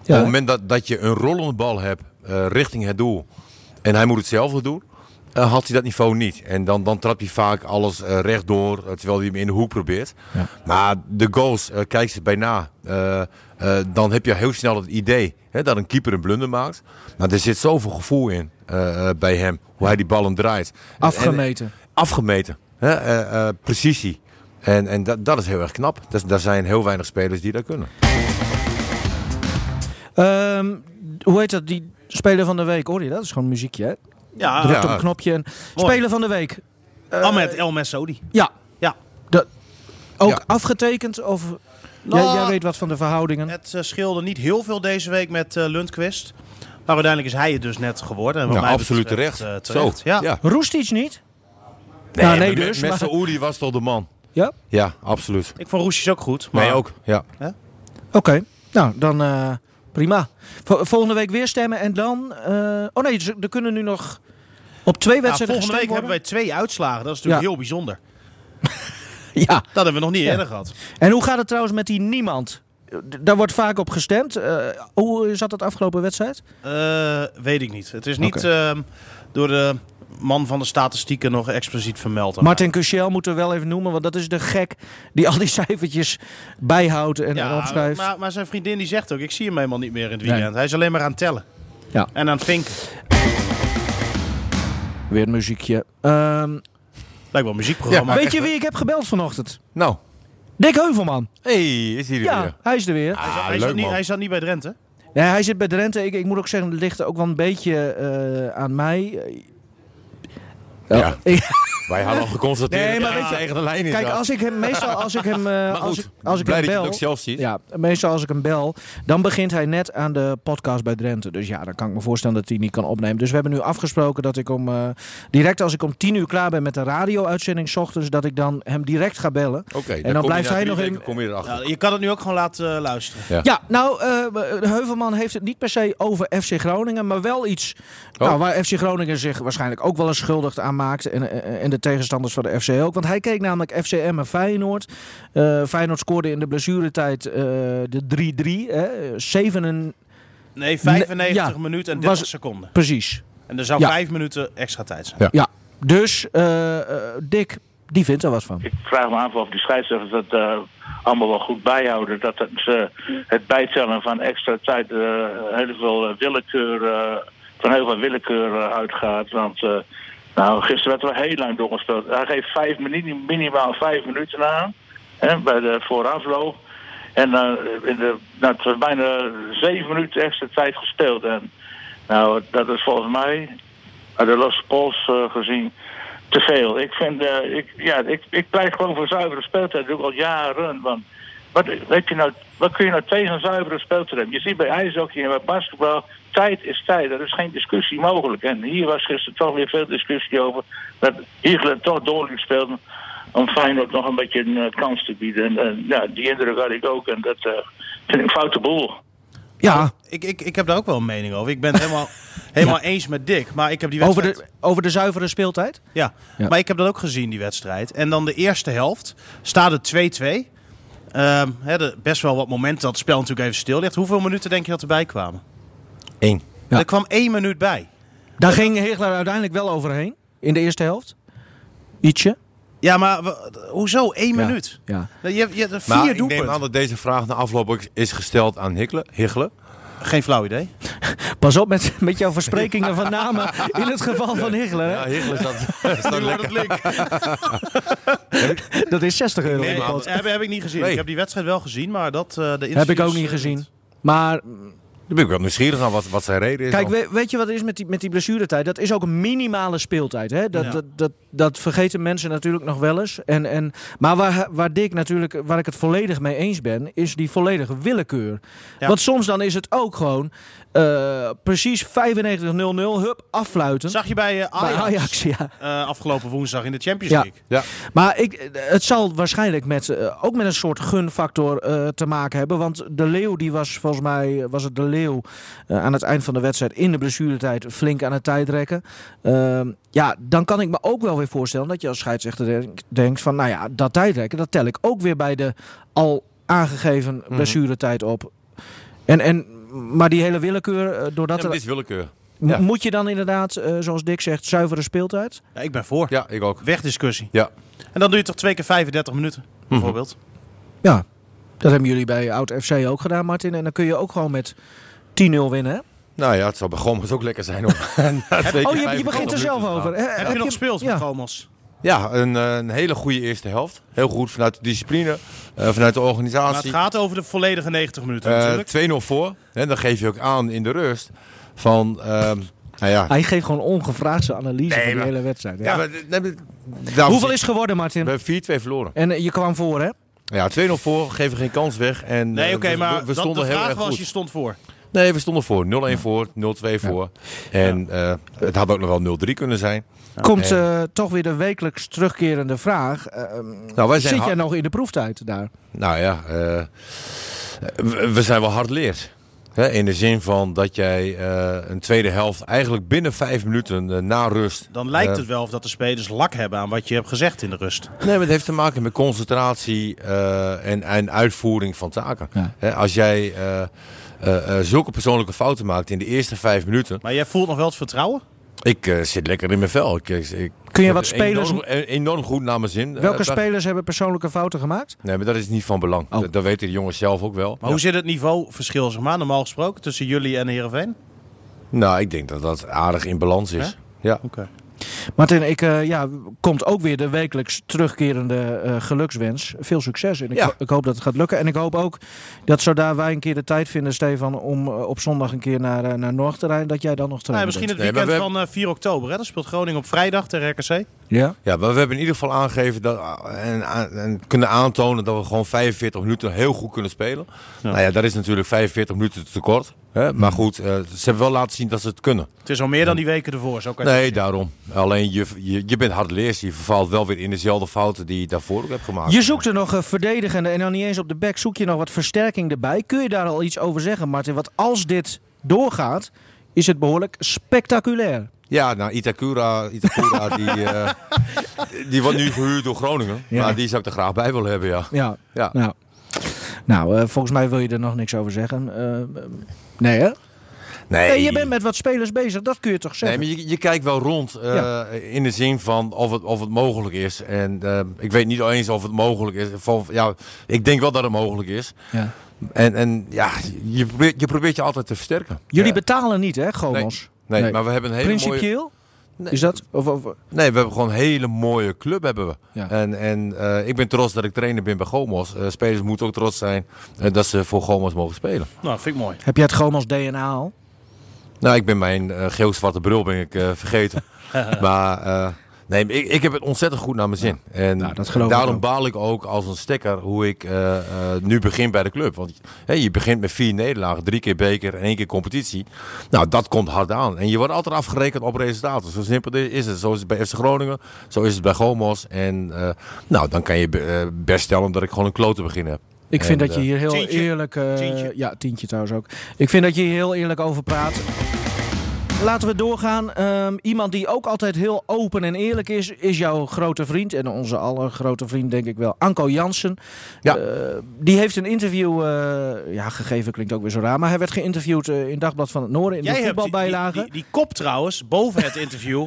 Op het moment dat, dat je een rollende bal hebt eh, richting het doel en hij moet hetzelfde doen, eh, had hij dat niveau niet. En dan, dan trapt hij vaak alles eh, rechtdoor, eh, terwijl hij hem in de hoek probeert.
Ja.
Maar de goals, eh, kijk ze bijna. Dan heb je heel snel het idee hè, dat een keeper een blunder maakt. Maar er zit zoveel gevoel in bij hem, hoe hij die ballen draait. En-
Afgemeten.
afgemeten. Hè? precisie. En, en dat, dat is heel erg knap. Dus, daar zijn heel weinig spelers die dat kunnen.
Ehm, hoe heet dat? Die speler van de week, hoor je dat? Dat is gewoon muziekje hè?
Ja,
Drukt
ja.
op een knopje. En speler van de week. Eh,
Ahmed El Messoudi.
Ja.
Ja.
De, ook
Ja.
afgetekend? Of,
Nou,
jij, jij weet wat van de verhoudingen.
Het eh, scheelde niet heel veel deze week met eh, Lundqvist. Maar uiteindelijk is hij het dus net geworden. En wat
Ja,
mij
absoluut
betreft,
terecht.
eh, terecht.
Zo,
Ja.
ja.
Roest iets niet?
Nee,
Nou, nee dus,
Met
maar-
Saoedi was toch de man.
Ja?
Ja, absoluut.
Ik vond Roesjes ook goed. Maar
Nee, ook. Ja.
Oké. Nou, dan eh, prima. Vo- volgende week weer stemmen en dan... eh, oh nee, er kunnen nu nog op twee
Ja,
wedstrijden
volgende week hebben wij twee uitslagen. Dat is natuurlijk heel bijzonder.
Ja.
Dat hebben we nog niet eerder gehad.
En hoe gaat het trouwens met die niemand? Daar wordt vaak op gestemd. Eh, hoe zat dat afgelopen wedstrijd?
Eh, weet ik niet. Het is niet ehm, door de man van de statistieken nog expliciet vermeld.
Martin Cuchel moeten we wel even noemen, want dat is de gek die al die cijfertjes bijhoudt en,
Ja,
opschrijft.
maar, maar zijn vriendin die zegt ook, ik zie hem helemaal niet meer in het
Nee.
weekend. Hij is alleen maar aan het tellen.
Ja.
En aan het vinken.
Weer een muziekje. Ehm,
Lijkt wel een muziekprogramma.
weet je wie ik heb gebeld vanochtend?
Nou.
Dick Heuvelman.
hey, is hij er
Ja,
weer?
hij is er weer.
Ah,
hij, zat
leuk
niet, hij zat niet bij Drenthe.
Nee, hij zit bij Drenthe. Ik, ik moet ook zeggen, het ligt ook wel een beetje eh, aan mij.
Ja.
Ik-
Wij hadden al geconstateerd
Nee, maar
dat
weet
hij
je-
tegen de lijn is.
kijk, als ik hem meestal als ik hem, eh,
Maar
als ik, als ik hem bel,
zelf ziet.
ja, meestal als ik hem bel, dan begint hij net aan de podcast bij Drenthe. Dus ja, dan kan ik me voorstellen dat hij niet kan opnemen. Dus we hebben nu afgesproken dat ik om eh, direct als ik om tien uur klaar ben met de radio-uitzending 's ochtends, dat ik dan hem direct ga bellen.
Oké,
dan
kom je
blijft hij nog in-
Kom je erachter.
Ja, je kan het nu ook gewoon laten eh, luisteren.
Ja.
Ja, nou, eh, Heuvelman heeft het niet per se over FC Groningen, maar wel iets
Oh.
nou, waar FC Groningen zich waarschijnlijk ook wel eens schuldig aan maakt. En, en de tegenstanders van de FC ook. Want hij keek namelijk FCM en Feyenoord. Eh Feyenoord scoorde in de blessuretijd eh de 3-3. hè, Zeven en...
Nee, 95
ja,
minuten en 30
was-
seconden.
Precies.
En er zou
Ja.
5 minuten extra tijd zijn.
Ja.
Ja, dus eh, eh, Dick, die vindt er wat van.
Ik vraag me af of die scheidsrechters dat eh, allemaal wel goed bijhouden. Dat het, eh, het bijtellen van extra tijd eh, heel veel willekeur, eh, van heel veel willekeur uitgaat. Want eh, nou, gisteren werd er heel lang doorgespeeld. Hij geeft vijf minuten, minimaal vijf minuten aan hè, bij de voorafloop. En eh, in de, nou, bijna zeven minuten extra tijd gespeeld. En nou, dat is volgens mij, uit de losse pols eh, gezien, te veel. Ik vind, eh, ik, ja, ik, ik pleit gewoon voor zuivere speeltijd. Dat doe ik al jaren. Want wat, weet je nou, wat kun je nou tegen een zuivere speeltijd hebben? Je ziet bij ijshockey en bij basketbal, tijd is tijd. Er is geen discussie mogelijk. En hier was gisteren toch weer veel discussie over. Dat Hiegelen toch doorliep speelde om Feyenoord nog een beetje een eh, kans te bieden. En eh, ja, die indruk had ik ook. En dat eh, vind ik een foute boel.
Ja,
Ik, ik, ik heb daar ook wel een mening over. Ik ben het helemaal, helemaal eens met Dick. Maar ik heb die
over
wedstrijd...
de, over de zuivere speeltijd.
Ja.
Ja.
maar ik heb dat ook gezien, die wedstrijd. En dan de eerste helft staat het 2-2. Ehm, best wel wat momenten dat het spel natuurlijk even stil ligt. Hoeveel minuten denk je dat erbij kwamen?
Eén.
Ja.
Er kwam één minuut bij.
Daar ging Heegler uiteindelijk wel overheen. In de eerste helft. Ietsje.
Ja, maar hoezo? Één
Ja.
minuut?
Ja.
Je je hebt vier
Maar ik neem aan dat deze vraag na afloop ook is gesteld aan Higgelen.
Geen flauw idee.
Pas op met, met jouw versprekingen van namen in het geval van Higgler. hè?
Ja, Higgelen staat, staat lekker.
Dat is 60 euro.
Nee, heb, heb ik niet gezien.
Nee.
Ik heb die wedstrijd wel gezien, maar dat... eh, de
Heb ik ook niet gezien. Maar
Dan ben ik wel nieuwsgierig naar wat, wat zijn reden is.
Kijk, weet je wat het is met die, met die blessuretijd? Dat is ook een minimale speeltijd. Hè? Dat,
Ja.
dat, dat, dat vergeten mensen natuurlijk nog wel eens. En, en, maar waar, waar Dick natuurlijk, waar ik het volledig mee eens ben, is die volledige willekeur.
Ja.
Want soms dan is het ook gewoon eh, precies 95-0-0, hup, affluiten.
Zag je bij eh,
Bij
Ajax,
ja.
eh, afgelopen woensdag in de Champions. League?
Ja.
Maar ik, het zal waarschijnlijk met, ook met een soort gunfactor eh, te maken hebben. Want de Leeuw, die was volgens mij, was het de Leeuw eh, aan het eind van de wedstrijd in de blessuretijd flink aan het tijdrekken. Ehm, ja, dan kan ik me ook wel weer voorstellen dat je als scheidsrechter denk- denkt van, nou ja, dat tijdrekken, dat tel ik ook weer bij de al aangegeven blessuretijd op. En, en, maar die hele willekeur, eh, doordat
Ja,
er,
dit is willekeur. ja.
moet je dan inderdaad, eh, zoals Dick zegt, zuivere speeltijd?
Ja, ik ben voor.
Ja, ik ook.
Wegdiscussie.
Ja.
En dan doe je toch twee keer 35 minuten, bijvoorbeeld.
Ja, dat hebben jullie bij Oud FC ook gedaan, Martin. En dan kun je ook gewoon met 10-0 winnen. Hè?
Nou ja, het zou bij Gommers ook lekker zijn. Om,
Oh, je, je
25
begint er zelf over. Hè,
Heb, je nog gespeeld
ja.
met Gomos?
Ja, een, eh, een hele goede eerste helft. Heel goed vanuit de discipline, eh, vanuit de
Maar het
organisatie.
gaat over de volledige 90 minuten
Eh,
natuurlijk.
2-0 voor. En dan geef je ook aan in de rust van... ehm, nou ja,
Hij geeft gewoon ongevraagd zijn analyse van
maar-
hele wedstrijd.
ja, maar, nee, maar- daarom
Hoeveel is het geworden,
We
Martin?
hebben 4-2 verloren.
En eh, je kwam voor, hè?
Ja, 2-0 voor, geven geen kans weg. En,
Nee,
eh,
oké,
we-
maar
we, we
dat, de
heel
vraag
erg
was,
goed.
je stond voor.
Nee, we stonden voor. 0-1 voor, 0-2 voor. En eh, het had ook nog wel 0-3 kunnen zijn.
Komt eh, toch weer de wekelijks terugkerende vraag. eh,
Nou, wij zijn
zit jij
hard-
nog in de proeftijd daar?
Nou ja, eh, we, we zijn wel hardleers. Hè, in de zin van dat jij eh, een tweede helft eigenlijk binnen vijf minuten na rust...
Dan lijkt het wel of dat de spelers lak hebben aan wat je hebt gezegd in de rust.
Nee, maar het heeft te maken met concentratie eh, en, en uitvoering van taken.
Ja.
Hè, als jij zulke persoonlijke fouten maakt in de eerste vijf minuten...
Maar jij voelt nog wel het vertrouwen?
Ik eh, zit lekker in mijn vel. Ik,
Kun je wat spelers-
Enorm, eh, enorm goed naar mijn zin.
Welke
Eh,
spelers hebben persoonlijke fouten gemaakt?
Nee, maar dat is niet van belang.
Oh.
Dat, dat weten de jongens zelf ook wel.
Maar hoe zit het niveauverschil, zeg maar, normaal gesproken, tussen jullie en Heerenveen?
Nou, ik denk dat dat aardig in balans is. Ja.
Oké.
Martin, ik, eh, ja, komt ook weer de wekelijks terugkerende eh, gelukswens. Veel succes. En ik,
Ja.
ho- ik hoop dat het gaat lukken. En ik hoop ook dat zodra wij een keer de tijd vinden, Stefan, om eh, op zondag een keer naar, naar Noord te rijden, dat jij dan nog
Nou,
trainen
misschien het
Nee,
weekend
we
van eh, 4 oktober. Hè? Dan speelt Groningen op vrijdag tegen RKC.
Ja?
Ja, maar we hebben in ieder geval aangegeven dat, en, en kunnen aantonen dat we gewoon 45 minuten heel goed kunnen spelen. Nou ja, dat is natuurlijk 45 minuten te kort. Hè? Maar goed, eh, ze hebben wel laten zien dat ze het kunnen.
Het is al meer dan die weken ervoor. Zo kan
Nee, daarom. Alleen je, je, je bent hardleers. Je vervalt wel weer in dezelfde fouten die je daarvoor ook hebt gemaakt.
Je zoekt er nog een verdedigende en dan niet eens op de back. Zoek je nog wat versterking erbij? Kun je daar al iets over zeggen, Martin? Want als dit doorgaat, is het behoorlijk spectaculair.
Ja, nou, Itakura, Itakura die, eh, die wordt nu gehuurd door Groningen.
Ja.
Maar die zou ik er graag bij willen hebben, ja.
Ja.
Ja.
Nou, nou eh, volgens mij wil je er nog niks over zeggen. Eh, nee, hè?
Nee,
Nee, je bent met wat spelers bezig, dat kun je toch
Nee,
zeggen?
maar je, je kijkt wel rond eh,
Ja.
in de zin van of het, of het mogelijk is. En eh, ik weet niet eens of het mogelijk is. Van, ja, ik denk wel dat het mogelijk is.
Ja.
En, en ja, je probeert, je probeert je altijd te versterken.
Jullie
Ja.
betalen niet, hè, Gomos?
Nee,
Nee.
maar we hebben een hele mooie...
Principieel?
Nee.
Is dat? Of, of,
Nee, we hebben gewoon een hele mooie club hebben we.
Ja.
En, en eh, ik ben trots dat ik trainer ben bij Gomos. Eh, spelers moeten ook trots zijn eh, dat ze voor Gomos mogen spelen.
Nou, vind ik mooi.
heb jij het Gomos DNA al?
Nou, ik ben mijn eh geel-zwarte bril ben ik, eh, vergeten. maar eh, nee, ik, ik heb het ontzettend goed naar mijn zin. En
Nou, dat geloof ik
daarom baal ik ook als een stekker hoe ik nu begin bij de club. Want je begint met vier nederlagen, drie keer beker en één keer competitie. Nou, dat komt hard aan. En je wordt altijd afgerekend op resultaten. Zo simpel is het. Zo is het bij FC Groningen, zo is het bij Gomos. En nou, dan kan je be- best stellen dat ik gewoon een klote begin heb.
Ik vind
En,
dat je
eh,
hier heel
tientje.
eerlijk... eh,
Tientje.
Ja, tientje trouwens ook. Ik vind dat je hier heel eerlijk over praat. Laten we doorgaan. Ehm, iemand die ook altijd heel open en eerlijk is, is jouw grote vriend. En onze allergrote vriend denk ik wel, Anko Jansen.
Ja.
Eh, die heeft een interview eh, ja, gegeven, klinkt ook weer zo raar. Maar hij werd geïnterviewd in Dagblad van het Noorden in de
hebt die, die,
voetbalbijlage.
die, die kop trouwens, boven het interview.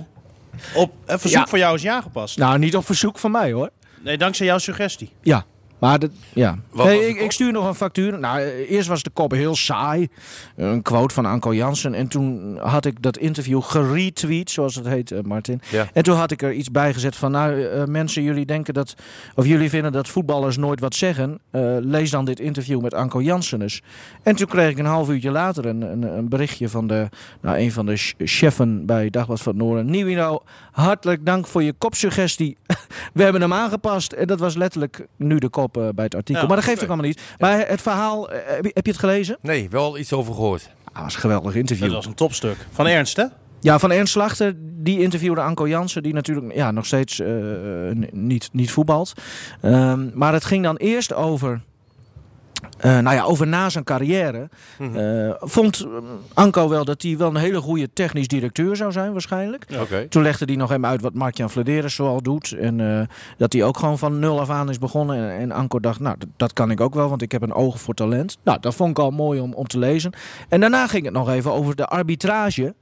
Op een verzoek
Ja.
van jou is ja gepast.
Nou, niet op verzoek van mij hoor.
Nee, dankzij jouw suggestie.
Ja. Maar dat, ja.
Wat
Hey, ik, ik stuur nog een factuur. Nou, eh, eerst was de kop heel saai. Een quote van Anko Jansen. En toen had ik dat interview geretweet, zoals het heet, eh, Martin.
Ja.
En toen had ik er iets bij gezet van, nou eh, mensen, jullie denken dat, of jullie vinden dat voetballers nooit wat zeggen. Eh, lees dan dit interview met Anko Jansen eens. En toen kreeg ik een half uurtje later een, een, een berichtje van de, nou, een van de ch- cheffen bij Dagblad van het Noorden. Nieuwino, hartelijk dank voor je kopsuggestie. We hebben hem aangepast. En dat was letterlijk nu de kop bij het artikel.
Ja,
maar dat geeft ook allemaal niet. Maar het verhaal, eh, heb je, heb je het gelezen?
Nee, wel iets over gehoord.
Ah, was een geweldig interview.
Dat was een topstuk. Van Ernst, hè?
Ja, van Ernst Slachter, die interviewde Anko Jansen, die natuurlijk ja, nog steeds eh, niet, niet voetbalt. Ehm, maar het ging dan eerst over, eh, nou ja, over na zijn carrière. Eh, vond eh, Anko wel dat hij wel een hele goede technisch directeur zou zijn waarschijnlijk. Toen legde hij nog even uit wat Mark-Jan Vladeres zoal doet. En dat hij ook gewoon van nul af aan is begonnen. En, en Anko dacht, nou, dat, dat kan ik ook wel, want ik heb een oog voor talent. Nou, dat vond ik al mooi om, om te lezen. En daarna ging het nog even over de arbitrage.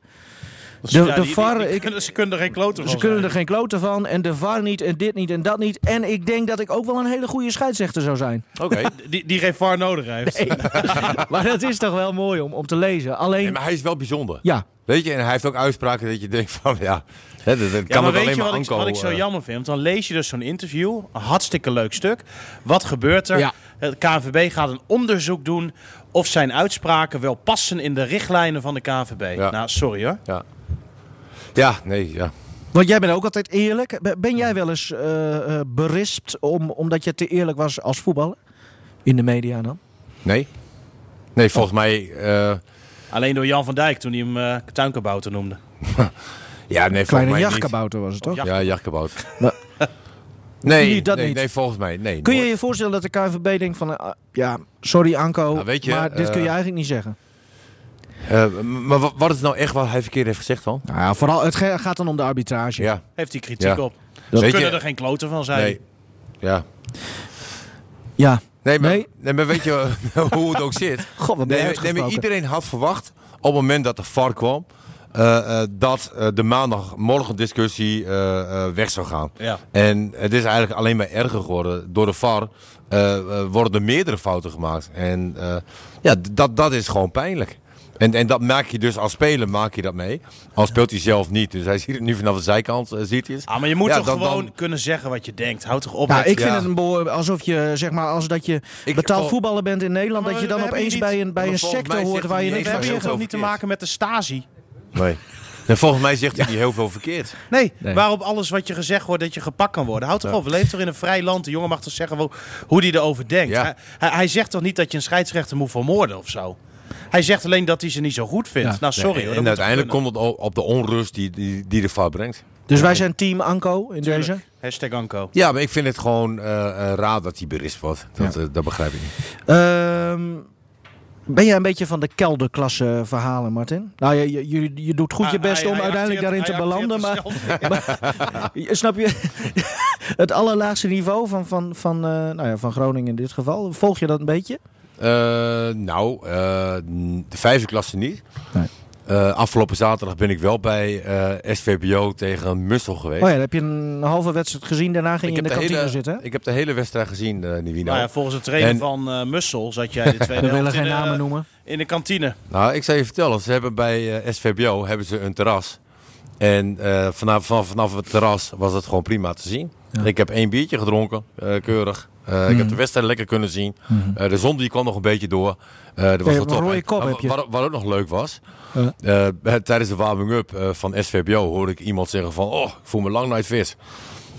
De,
Ja,
de
die- die-
VAR,
die
ik-
ze kunnen er geen kloten van
ze kunnen er geen kloten van. En de VAR niet, en dit niet, en dat niet. En ik denk dat ik ook wel een hele goede scheidsrechter zou zijn.
Oké.
Die, die geen VAR nodig heeft.
maar dat is toch wel mooi om, om te lezen. Alleen,
Nee, maar hij is wel bijzonder.
ja,
Weet je, en hij heeft ook uitspraken dat je denkt van, ja, hè, dat, dat
Ja,
kan
maar
alleen
je
maar
wat ik, wat ik zo
eh,
jammer vind? Want dan lees je dus zo'n interview, een hartstikke leuk stuk. Wat gebeurt er?
Ja.
Het KNVB gaat een onderzoek doen of zijn uitspraken wel passen in de richtlijnen van de KNVB.
Ja.
Nou, sorry hoor.
Ja. Ja, nee, ja.
want jij bent ook altijd eerlijk. Ben- jij wel eens eh, eh, berispt om, omdat je te eerlijk was als voetballer? In de media dan?
Nee. Nee, volgens mij, eh,
Alleen door Jan van Dijk toen hij hem eh tuinkabouter noemde.
ja, nee, volgens
Kleine
mij niet.
jachtkabouter was het toch?
Ja.
Ja, jachtkebout.
Maar-
nee,
dat
nee,
niet.
nee, volgens mij, nee.
Kun je
nooit.
je voorstellen dat de KNVB denkt van... ja, sorry Anko,
Nou, weet je,
maar dit kun je eigenlijk niet zeggen.
Eh, maar wa- wat is nou echt wat hij verkeerd heeft gezegd dan?
Nou ja, vooral, het gaat dan om de arbitrage.
Ja,
Heeft hij kritiek
Ja.
op. Ze
je-
kunnen er geen kloten van zijn.
nee. Ja.
Ja.
Nee, maar,
Nee.
nee. maar weet je hoe het ook zit?
God, wat ben je
Nee, nee, maar
uitgesproken.
iedereen had verwacht op het moment dat de VAR kwam... eh, eh, dat eh, de maandagmorgen discussie eh, eh, weg zou gaan.
Ja.
En het is eigenlijk alleen maar erger geworden. Door de VAR worden er meerdere fouten gemaakt. En eh, ja, dat, dat is gewoon pijnlijk. En, en dat maak je dus als speler maak je dat mee. Al speelt hij zelf niet. Dus hij ziet het nu vanaf de zijkant. eh, ziet hij het.
Ah, maar je moet
Ja,
toch
dan-
gewoon
dan-
kunnen zeggen wat je denkt. Houd toch op met...
ik vind
ja.
het een behoor, alsof je, zeg maar, als dat je betaald voetballer bent in Nederland,
Maar
dat je dan opeens bij een, bij een sector hoort waar je niks
hier
hebt.
niet te maken met de stasi?
Nee. En volgens mij zegt hij niet heel veel verkeerd.
Nee,
Nee.
waarop alles wat je gezegd wordt dat je gepakt kan worden. Houd toch
Ja.
op, we leven toch in een vrij land. De jongen mag toch zeggen hoe hij erover denkt.
Ja.
Hij, hij, hij zegt toch niet dat je een scheidsrechter moet vermoorden of zo? Hij zegt alleen dat hij ze niet zo goed vindt.
Ja.
Nou, sorry
Nee,
hoor.
en uiteindelijk komt het op de onrust die, die, die de VAR brengt.
Dus wij zijn team Anko in deze.
Hashtag Anko.
Ja, maar ik vind het gewoon eh, eh, raar dat hij berispt wordt. Dat, eh, dat begrijp ik niet.
Ehm, ben jij een beetje van de kelderklasse verhalen, Martin? Nou, je, je, je, doet goed je best om
hij
uiteindelijk daarin
acteert-
te belanden, maar, snap je? het allerlaagste niveau van, van, van, eh, nou ja, van Groningen in dit geval. Volg je dat een beetje?
Eh, nou, eh, de vijfde klasse niet.
Nee.
Eh, afgelopen zaterdag ben ik wel bij eh, SVBO tegen Mussel geweest.
Oh ja, dan heb je een halve wedstrijd gezien. Daarna ging je in de, kantine
hele,
zitten. hè?
ik heb de hele wedstrijd gezien, eh Nivino.
Nou ja, volgens de trainer
En-
van eh Mussel zat jij de tweede
We willen
helft in,
geen
de-
namen noemen.
in de kantine.
Nou, ik zal je vertellen. Ze hebben bij eh, SVBO hebben ze een terras. En eh, vanaf, vanaf, vanaf het terras was het gewoon prima te zien.
Ja.
Ik heb één biertje gedronken, eh, Eh, Ik
Mhm.
heb de wedstrijd lekker kunnen zien. Eh, de zon die kwam nog een beetje door. Eh dat was
Ja,
wel
een
top.
rode
En-
kop
maar
heb je.
Wat, wat ook nog leuk was. Eh, tijdens de warming-up eh, van SVBO hoorde ik iemand zeggen van... Oh, ik voel me lang nooit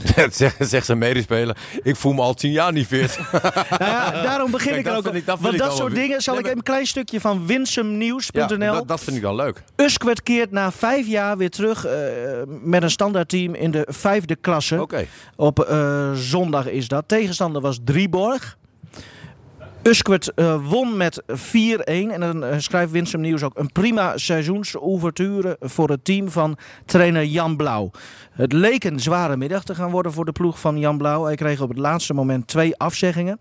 zegt, zegt zijn medespeler, ik voel me al tien jaar niet fit.
Nou ja, daarom begin
Kijk,
ik er ook
ik- dat
Want dat soort
wel weer-
dingen zal
Nee,
ik
maar-
een klein stukje van winsumnieuws.nl.
Ja, dat, dat vind ik dan leuk.
Uskwert keert na vijf jaar weer terug eh, met een standaardteam in de vijfde klasse.
Oké.
Op eh, zondag is dat. Tegenstander was Drieborg. Uskwert eh, won met 4-1. En dan eh, schrijft Winsum Nieuws ook een prima seizoensouverture voor het team van trainer Jan Blauw. Het leek een zware middag te gaan worden voor de ploeg van Jan Blauw. Hij kreeg op het laatste moment twee afzeggingen.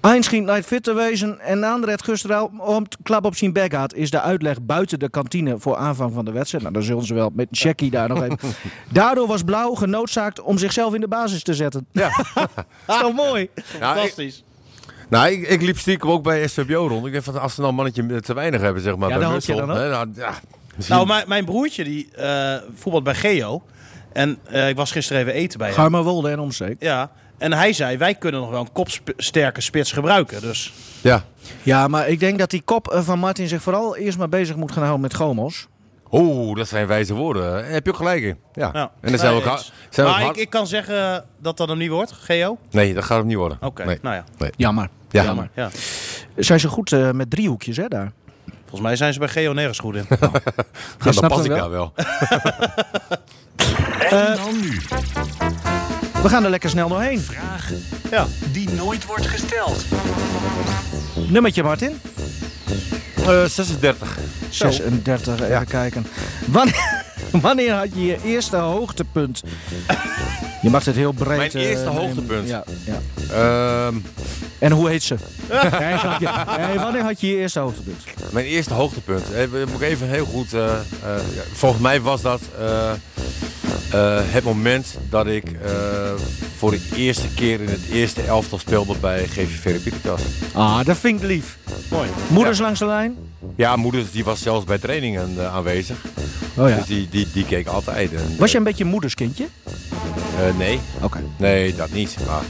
Naar het fit te wezen en de andere het gisteren om klap op zijn bek had, is de uitleg buiten de kantine voor aanvang van de wedstrijd. Nou, dan zullen ze wel met een checkie daar nog even. Daardoor was Blauw genoodzaakt om zichzelf in de basis te zetten.
Ja.
Dat is toch mooi?
Nou, ik,
Fantastisch.
Nou, ik, ik liep stiekem ook bij SVBO rond. Ik denk van, als ze nou een mannetje te weinig hebben, zeg maar,
Ja,
bij Mussel,
dan
hè, nou, ja, misschien-
Nou, mijn, mijn broertje die eh voetbalt bij Geo. En eh, ik was gisteren even eten bij hem.
Garmerwolde en omsteek.
Ja. En hij zei, wij kunnen nog wel een kopsterke spits gebruiken. Dus
ja.
Ja, maar ik denk dat die kop eh, van Martin zich vooral eerst maar bezig moet gaan houden met Gomos.
Oeh, dat zijn wijze woorden. Heb je ook gelijk in. Ja.
ja.
En dan zijn we ook,
Nee,
ha-
eens.
zijn we ook
Maar ik,
hard-
ik kan zeggen dat dat hem niet wordt, Geo.
Nee, dat gaat hem niet worden.
Oké,
Nee.
nou ja.
Jammer.
Ja.
Jammer.
ja.
Zijn ze goed eh, met driehoekjes, hè, daar?
Volgens mij zijn ze bij Geo nergens goed in.
Ja, dan
snapt
pas
hem
ik
wel.
daar wel.
En dan nu.
We gaan er lekker snel doorheen.
Vraag
ja.
die nooit wordt gesteld.
Nummertje, Martin.
Eh 36.
36, even kijken. Wanneer, wanneer had je je eerste hoogtepunt? Je mag het heel breed...
Mijn
eh,
eerste hoogtepunt?
Ja, ja.
Ehm,
En hoe heet ze? Nee, grapje. Nee, wanneer had je je eerste hoogtepunt?
mijn eerste hoogtepunt. Even, moet ik even heel goed... eh, eh, ja, volgens mij was dat eh, het moment dat ik eh, voor de eerste keer in het eerste elftal speelde bij GVV Repetitas.
Ah, dat vind ik lief.
Mooi.
Moeders langs de lijn?
Ja, moeder die was zelfs bij trainingen eh, aanwezig.
Oh ja.
Dus die, die, die keek altijd. En,
Was je een beetje een moederskindje?
eh, nee,
Oké.
nee, dat niet. Maar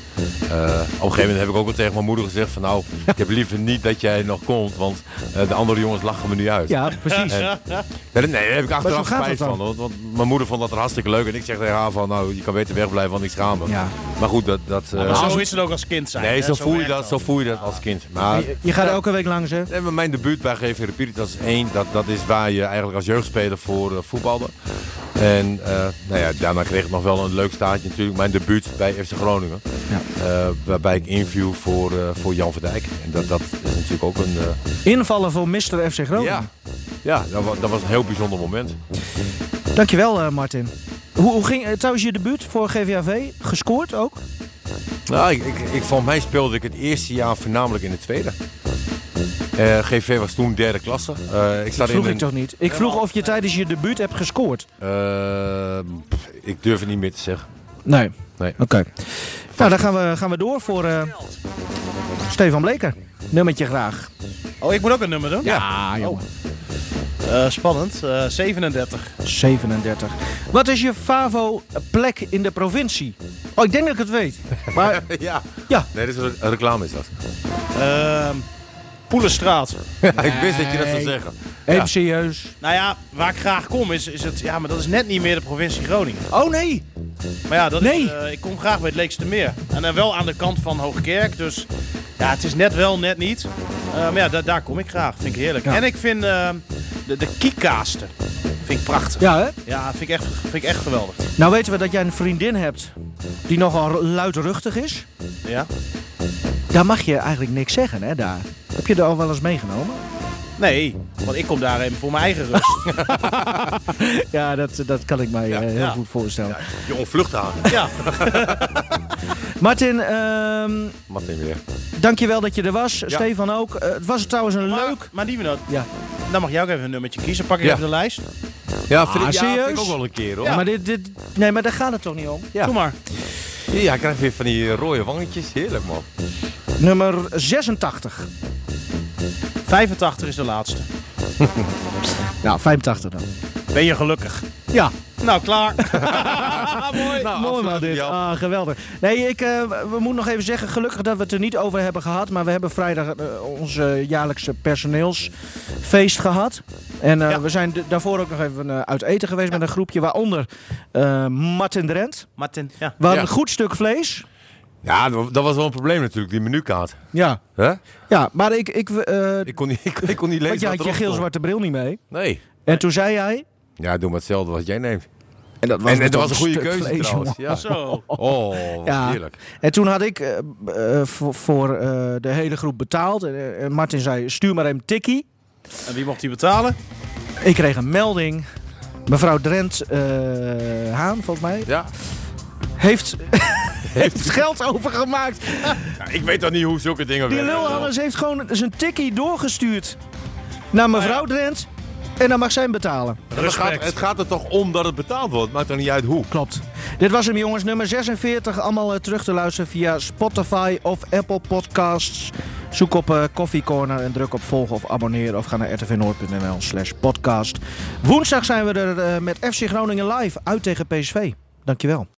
eh, op een gegeven moment heb ik ook wel tegen mijn moeder gezegd van nou, ik heb liever niet dat jij nog komt, want eh, de andere jongens lachen me nu uit.
Ja, precies.
En- Nee, daar heb ik achteraf spijt van. Want, want mijn moeder vond dat er hartstikke leuk. En ik zeg tegen haar van, nou, je kan beter wegblijven, want ik schaam me.
Ja.
Maar goed, dat... dat eh,
Maar zo is het ook als kind zijn.
nee,
hè,
zo voel, je dat, zo voel je dat als kind. Maar
Je, je gaat elke week langs, hè?
Nee, maar mijn debuut bij GV is één. Dat, dat is waar je eigenlijk als jeugdspeler voor eh, voetbalde. En eh, nou ja, daarna kreeg ik nog wel een leuk staartje natuurlijk. Mijn debuut bij FC Groningen.
Ja.
Eh, waarbij ik interview voor, eh, voor Jan Verdijk. En dat, dat is natuurlijk ook een... eh,
Invallen voor Mr. FC Groningen.
ja, ja dat, was, dat was een heel bijzonder moment.
Dankjewel, eh, Martin. Hoe, hoe ging eh, trouwens je debuut voor GVAV? Gescoord ook?
Nou, ik, ik, ik, van mij speelde ik het eerste jaar voornamelijk in de tweede. Eh, GV was toen derde klasse. Eh, ik zat
Vroeg
in
ik toch niet? Ik vroeg of je tijdens je debuut hebt gescoord.
Pff, ik durf het niet meer te zeggen.
Nee.
Nee.
Oké. Nou, dan gaan we, gaan we door voor eh, Stefan Bleker. Nummertje graag.
Oh, ik moet ook een nummer doen?
Ja, jongen.
Eh, spannend. Eh, 37.
37. Wat is je favo plek in de provincie? Oh, ik denk dat ik het weet. Maar
ja.
ja,
Nee, dat is een, reclame is dat.
Ehm Poelenstraat.
ik wist dat je dat zou zeggen.
even serieus.
Nou ja, waar ik graag kom is, is het... Ja, maar dat is net niet meer de provincie Groningen.
Oh nee.
Maar ja, dat
Nee.
is, eh, ik kom graag bij het Leekste Meer. En dan wel aan de kant van Hoogkerk. Dus ja, het is net wel, net niet. Maar ja, da- daar kom ik graag. Vind ik heerlijk.
Ja.
En ik vind eh, de, de kiekaasten vind ik prachtig.
Ja, hè?
Ja, vind ik, echt, vind ik echt geweldig.
Nou weten we dat jij een vriendin hebt die nogal luidruchtig is.
Ja?
Daar mag je eigenlijk niks zeggen, hè, daar. Heb je er al wel eens meegenomen?
Nee, want ik kom daar even voor mijn eigen rust.
Ja, dat, dat kan ik mij eh, heel
ja.
goed voorstellen.
Je ontvlucht aan.
ja.
Martin, ehm
Martin weer.
dankjewel dat je er was. Stefan ook. Eh, het was trouwens een
Maar,
leuk...
maar die we
Ja.
dan mag jij ook even een nummertje kiezen. Pak ik
Ja.
even de lijst.
Ja, vind,
Ah,
ik, ja, vind
serieus?
ik ook wel een keer hoor.
Ja.
Ja,
Maar dit, dit, nee, maar daar gaat het toch niet om?
Ja.
Doe maar.
ik krijg weer van die rode wangetjes. Heerlijk man.
Nummer 86.
85 is de laatste.
Nou, 85 dan.
Ben je gelukkig?
Ja,
Nou, klaar. Mooi.
mooi man dit. Ah, geweldig. Nee, ik, eh, we moeten nog even zeggen, gelukkig dat we het er niet over hebben gehad. Maar we hebben vrijdag eh, ons eh, jaarlijkse personeelsfeest gehad. En eh,
Ja.
we zijn daarvoor ook nog even eh, uit eten geweest met een groepje. Waaronder eh Martin Drent.
Martin, ja.
We hadden
Ja.
een goed stuk vlees.
Ja, dat was wel een probleem natuurlijk, die menukaart.
Ja.
Hè?
Ja, maar ik... ik eh,
Ik kon niet, ik, kon- ik kon niet lezen
want je
wat
had je geel-zwarte bril niet mee.
Nee.
En toen zei jij...
Ja, doe maar hetzelfde wat jij neemt.
En dat
En, en dat
toch
was een goede keuze
vlees,
trouwens. Ja.
Zo.
Oh,
Ja.
heerlijk.
En toen had ik eh, eh, voor, voor eh, de hele groep betaald. En, Martin zei, stuur maar een tikkie.
En wie mocht die betalen?
Ik kreeg een melding. Mevrouw Drent eh, Haan, volgens mij,
Ja.
heeft, heeft geld overgemaakt.
Ja, ik weet dan niet hoe zulke dingen
Die
werken.
lulhangers heeft gewoon zijn tikkie doorgestuurd naar mevrouw Drent. En dan mag zij hem betalen.
Het gaat, het gaat er toch om dat het betaald wordt. Maakt er niet uit hoe.
Klopt. Dit was hem jongens, nummer 46. Allemaal eh, terug te luisteren via Spotify of Apple Podcasts. Zoek op eh Coffee Corner en druk op volgen of abonneren. Of ga naar rtvnoord.nl slash podcast. Woensdag zijn we er eh, met FC Groningen live uit tegen PSV. Dankjewel.